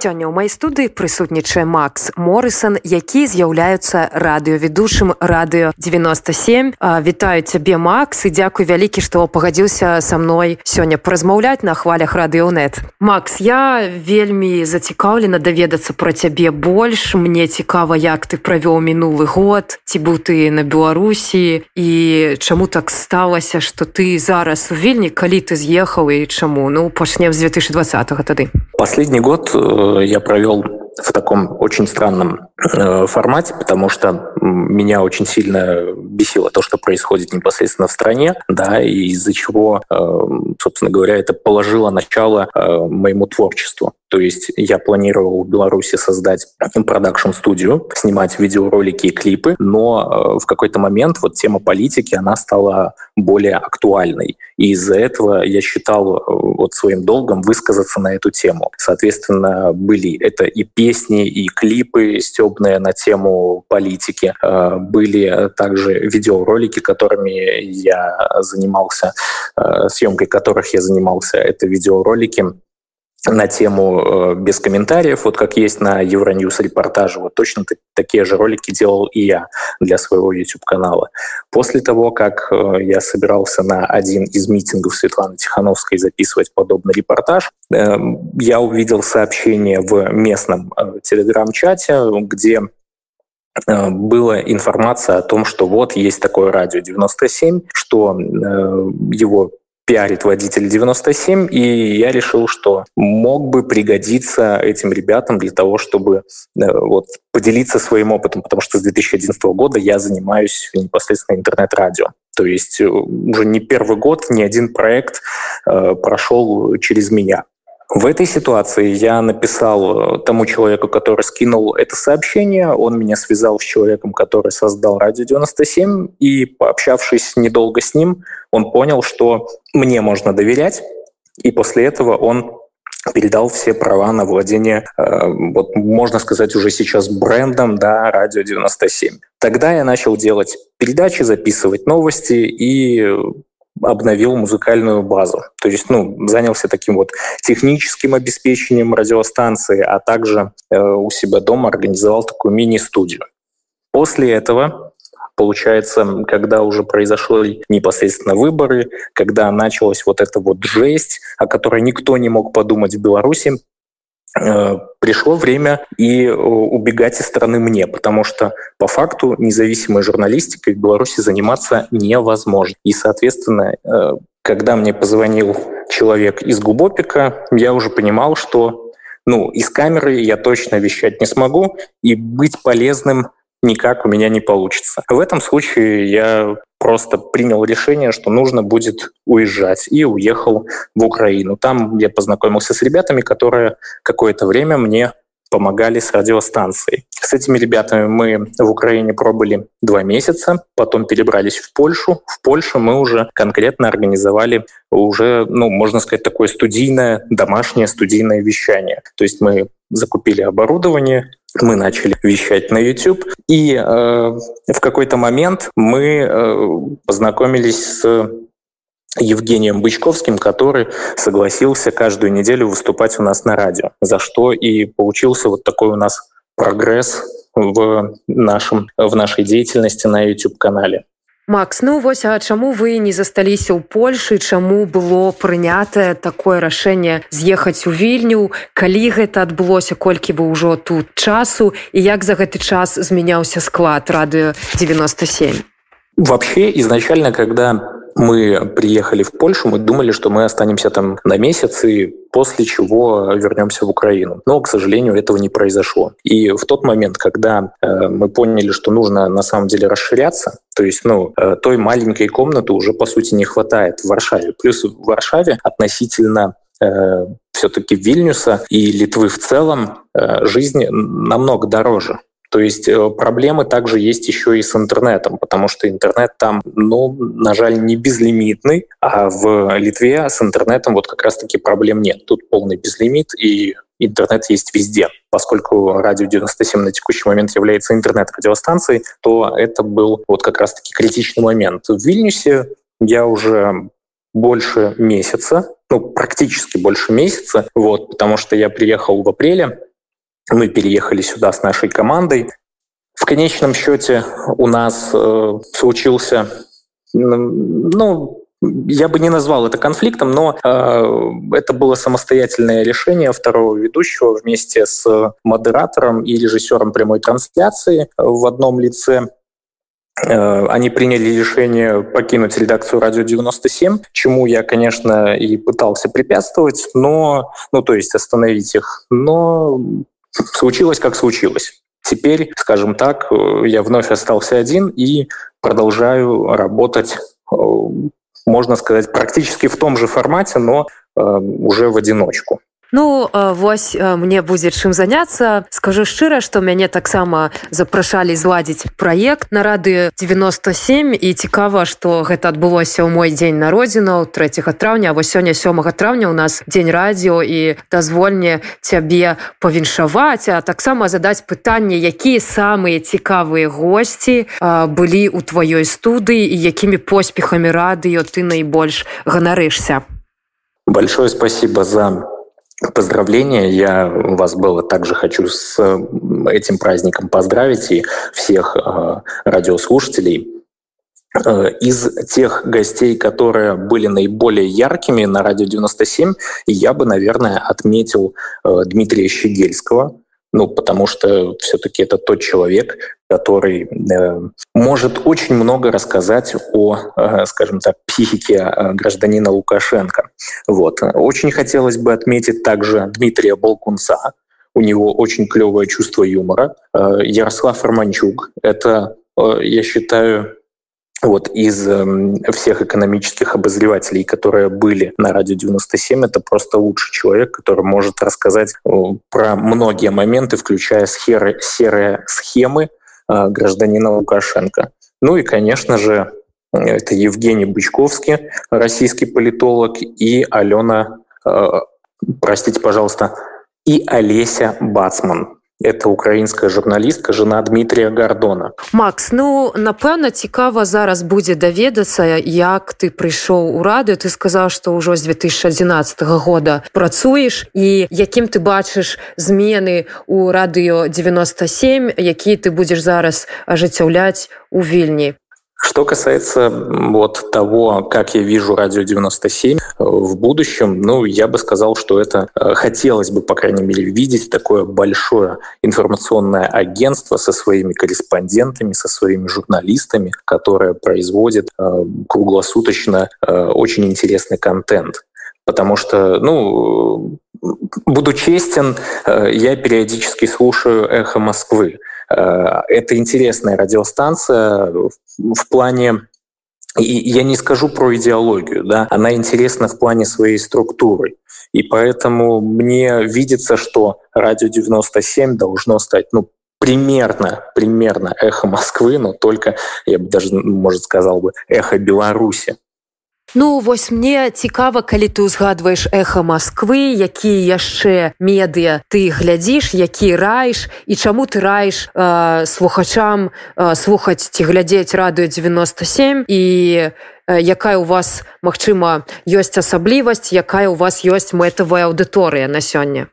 Сёння ў май студыі прысутнічае Макс Морысон, які з'яўляецца радыёведушым радыё 97. Вітаю цябе Макс і дзякуй вялікі, што пагадзіўся са мной сёння паразмаўляць на хвалях радыёнет. Макс, я вельмі зацікаўлена даведацца пра цябе больш. Мне цікава, як ты правёў мінулы год, ці быў ты на Беларусі і чаму так сталася, што ты зараз у вільні, калі ты з'ехаў і чаму ну пачнем з 2020 тады. Последний год э, я провел в таком очень странном э, формате, потому что меня очень сильно бесило то, что происходит непосредственно в стране, да, и из-за чего, э, собственно говоря, это положило начало э, моему творчеству. То есть я планировал в Беларуси создать продакшн-студию, снимать видеоролики и клипы, но в какой-то момент вот тема политики, она стала более актуальной. И из-за этого я считал вот своим долгом высказаться на эту тему. Соответственно, были это и песни, и клипы стебные на тему политики. Э, были также видеоролики, которыми я занимался, э, съемкой которых я занимался. Это видеоролики на тему э, без комментариев, вот как есть на Евроньюз репортаже. Вот точно такие же ролики делал и я для своего YouTube-канала. После того, как э, я собирался на один из митингов Светланы Тихановской записывать подобный репортаж, э, я увидел сообщение в местном э, телеграм-чате, где э, была информация о том, что вот есть такое радио 97, что э, его пиарит водитель 97, и я решил, что мог бы пригодиться этим ребятам для того, чтобы э, вот, поделиться своим опытом, потому что с 2011 года я занимаюсь непосредственно интернет-радио. То есть э, уже не первый год ни один проект э, прошел через меня. В этой ситуации я написал э, тому человеку, который скинул это сообщение, он меня связал с человеком, который создал Радио 97, и пообщавшись недолго с ним, он понял, что мне можно доверять, и после этого он передал все права на владение, э, вот можно сказать, уже сейчас брендом да, Радио 97. Тогда я начал делать передачи, записывать новости и обновил музыкальную базу. То есть, ну, занялся таким вот техническим обеспечением радиостанции, а также э, у себя дома организовал такую мини-студию. После этого, получается, когда уже произошли непосредственно выборы, когда началась вот эта вот жесть, о которой никто не мог подумать в Беларуси, пришло время и э, убегать из страны мне, потому что по факту независимой журналистикой в Беларуси заниматься невозможно. И, соответственно, э, когда мне позвонил человек из Губопика, я уже понимал, что ну, из камеры я точно вещать не смогу, и быть полезным никак у меня не получится. В этом случае я просто принял решение, что нужно будет уезжать, и уехал в Украину. Там я познакомился с ребятами, которые какое-то время мне помогали с радиостанцией. С этими ребятами мы в Украине пробыли два месяца, потом перебрались в Польшу. В Польше мы уже конкретно организовали уже, ну, можно сказать, такое студийное, домашнее студийное вещание. То есть мы закупили оборудование, мы начали вещать на YouTube, и э, в какой-то момент мы э, познакомились с Евгением Бычковским, который согласился каждую неделю выступать у нас на радио, за что и получился вот такой у нас прогресс в, нашем, в нашей деятельности на YouTube-канале. Макс ну вось а чаму вы не засталіся ў Польшы? Чаму было прынятае такое рашэнне з'ехаць у вільню? Калі гэта адбылося? Колькі вы ўжо тут часу? І як за гэты час змяняўся склад радыё 97 вообще изначально когда мы приехали в Польшу, мы думали, что мы останемся там на месяц и после чего вернемся в Украину. Но, к сожалению, этого не произошло. И в тот момент, когда э, мы поняли, что нужно на самом деле расширяться, то есть, ну, э, той маленькой комнаты уже, по сути, не хватает в Варшаве. Плюс в Варшаве относительно э, все-таки Вильнюса и Литвы в целом э, жизнь намного дороже. То есть э, проблемы также есть еще и с интернетом, потому что интернет там, ну, на жаль, не безлимитный, а в Литве с интернетом вот как раз-таки проблем нет. Тут полный безлимит, и интернет есть везде. Поскольку радио 97 на текущий момент является интернет-радиостанцией, то это был вот как раз-таки критичный момент. В Вильнюсе я уже больше месяца, ну, практически больше месяца, вот, потому что я приехал в апреле мы переехали сюда с нашей командой. В конечном счете у нас э, случился, ну, я бы не назвал это конфликтом, но э, это было самостоятельное решение второго ведущего вместе с модератором и режиссером прямой трансляции в одном лице. Э, они приняли решение покинуть редакцию «Радио 97», чему я, конечно, и пытался препятствовать, но, ну, то есть остановить их, но случилось, как случилось. Теперь, скажем так, э, я вновь остался один и продолжаю работать э, можно сказать, практически в том же формате, но э, уже в одиночку. Ну вось мне будзе чым заняцца скажу шчыра што мяне таксама запрашалі зладзіць праект на рады 97 і цікава што гэта адбылося ў мой дзень народзінаў 3 траўня. Вось сёння 7 траўня у нас дзень радіо і дазвольне цябе павіншаваць а таксама задаць пытанне якія самыя цікавыя госці былі ў тваёй студыі і якімі поспехамі радыё ты найбольш ганарышся. Большое спасибо за Поздравления. Я вас было также хочу с этим праздником поздравить и всех э, радиослушателей. Э, из тех гостей, которые были наиболее яркими на радио 97, я бы, наверное, отметил э, Дмитрия Щегельского, ну, потому что все-таки это тот человек, который э, может очень много рассказать о, э, скажем так, психике э, гражданина Лукашенко. Вот. Очень хотелось бы отметить также Дмитрия Болкунца. У него очень клевое чувство юмора. Э, Ярослав Романчук. Это, э, я считаю, вот из э, всех экономических обозревателей, которые были на радио 97, это просто лучший человек, который может рассказать э, про многие моменты, включая серые, серые схемы э, гражданина Лукашенко. Ну и, конечно же, это Евгений Бычковский, российский политолог, и Алена, э, простите, пожалуйста, и Олеся Бацман, это украинская журналістка жена Дмитрия гордона. Макс ну напэўна цікава зараз будзе даведацца як ты прыйшоў у радыё. Ты сказаў что ўжо з 2011 года працуеш. І якім ты бачыш змены у радыё 97 які ты будзеш зараз ажыццяўляць у вільні Что касается вот того, как я вижу радио 97 э, в будущем, ну, я бы сказал, что это э, хотелось бы, по крайней мере, видеть такое большое информационное агентство со своими корреспондентами, со своими журналистами, которое производит э, круглосуточно очень интересный контент. Потому что, ну, буду честен, я периодически слушаю «Эхо Москвы». Э, это интересная радиостанция в плане и я не скажу про идеологию, да, она интересна в плане своей структуры. И поэтому мне видится, что радио 97 должно стать, ну, примерно, примерно эхо Москвы, но только, я бы даже, может, сказал бы, эхо Беларуси. Ну вось мне цікава калі ты ўзгадваеш эхо Москвы якія яшчэ медыя ты глядзіш які раеш і чаму ты раеш э, слухачам э, слухаць ці глядзець радыё 97 і э, якая у вас магчыма ёсць асаблівасць якая у вас ёсць мэтавая аўдыторыя на сёння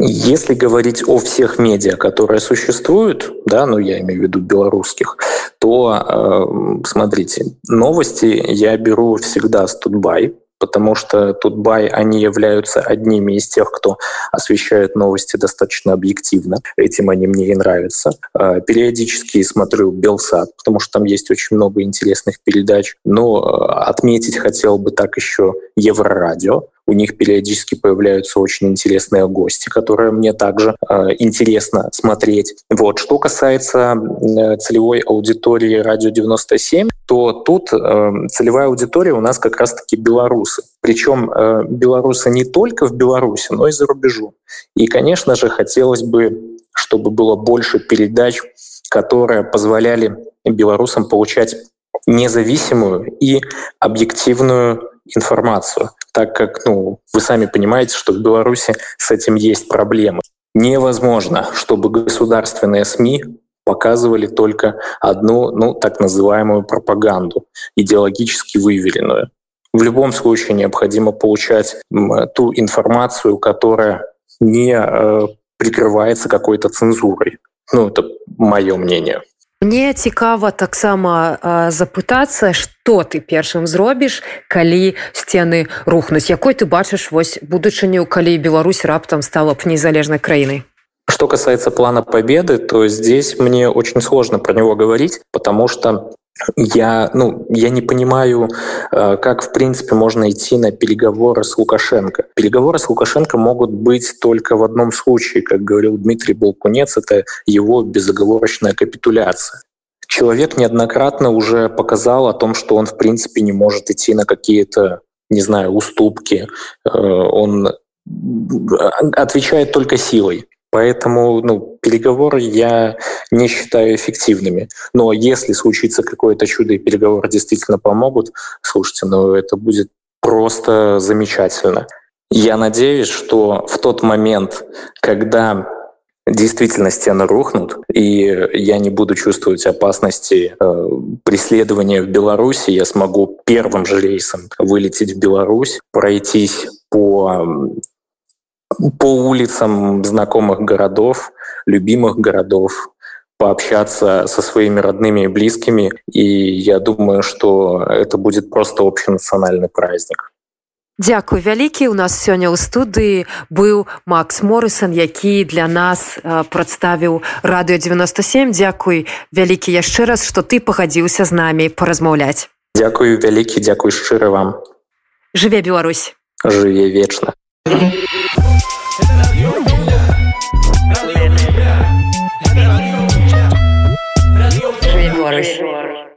Если говорить о всех медиа, которые существуют, да, ну я имею в виду белорусских, то э, смотрите, новости я беру всегда с Тутбай, потому что Тутбай, они являются одними из тех, кто освещает новости достаточно объективно. Этим они мне и нравятся. Э, периодически смотрю Белсад, потому что там есть очень много интересных передач. Но э, отметить хотел бы так еще Еврорадио, у них периодически появляются очень интересные гости, которые мне также э, интересно смотреть. Вот. Что касается э, целевой аудитории «Радио 97», то тут э, целевая аудитория у нас как раз-таки белорусы. Причем э, белорусы не только в Беларуси, но и за рубежом. И, конечно же, хотелось бы, чтобы было больше передач, которые позволяли белорусам получать независимую и объективную информацию, так как ну, вы сами понимаете, что в Беларуси с этим есть проблемы. Невозможно, чтобы государственные СМИ показывали только одну, ну, так называемую пропаганду, идеологически выверенную. В любом случае необходимо получать ту информацию, которая не э, прикрывается какой-то цензурой. Ну, это мое мнение. Мне цікава таксама запытацца што ты першым зробіш калі сцены рухнуць. Якой ты бачыш вось будучыню калі Беларусь раптам стала б незалежнай краінай? Что касается плана победы, то здесь мне очень сложно про него говорить, потому что я, ну, я не понимаю, э, как, в принципе, можно идти на переговоры с Лукашенко. Переговоры с Лукашенко могут быть только в одном случае, как говорил Дмитрий Болкунец, это его безоговорочная капитуляция. Человек неоднократно уже показал о том, что он, в принципе, не может идти на какие-то, не знаю, уступки. Э, он отвечает только силой. Поэтому ну, переговоры я не считаю эффективными. Но если случится какое-то чудо и переговоры действительно помогут, слушайте, ну это будет просто замечательно. Я надеюсь, что в тот момент, когда действительно стены рухнут, и я не буду чувствовать опасности э, преследования в Беларуси, я смогу первым же рейсом вылететь в Беларусь, пройтись по по улицам знакомых городов, любимых городов, пообщаться со своими родными и близкими. И я думаю, что это будет просто общенациональный праздник. Дзякуй вялікі у нас сёння ў студыі быў Макс Морысон, які для нас прадставіў радыё 97. Дзякуй вялікі яшчэ раз, што ты пагадзіўся з намі паразмаўляць. Дзякую вялікі, дзякуй шчыры вам. Жыве Беларусь. Жыве вечна. Shores.